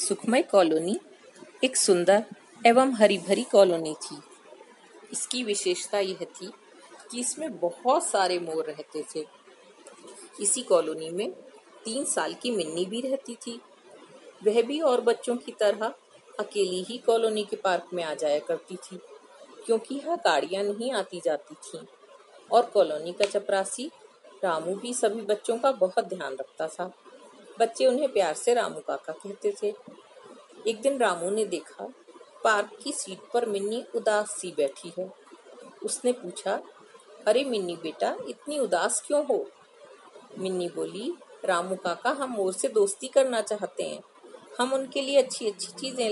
सुखमय कॉलोनी एक सुंदर एवं हरी भरी कॉलोनी थी। इसकी विशेषता यह थी कि इसमें बहुत सारे मोर रहते थे। इसी कॉलोनी में तीन साल की मिन्नी भी रहती थी। वह भी और बच्चों की तरह अकेली ही कॉलोनी के पार्क में आ जाया करती थी, क्योंकि यहाँ गाड़ियाँ नहीं आती जाती थीं और कॉलोनी का चपरासी रामू भी सभी बच्चों का बहुत ध्यान रखता था। बच्चे उन्हें प्यार से रामू काका कहते थे। एक दिन रामू ने देखा, पार्क की सीट पर मिन्नी उदास सी बैठी है। उसने पूछा, अरे मिन्नी बेटा, इतनी उदास क्यों हो? मिन्नी बोली, रामू काका, हम मोर से दोस्ती करना चाहते हैं। हम उनके लिए अच्छी अच्छी चीज़ें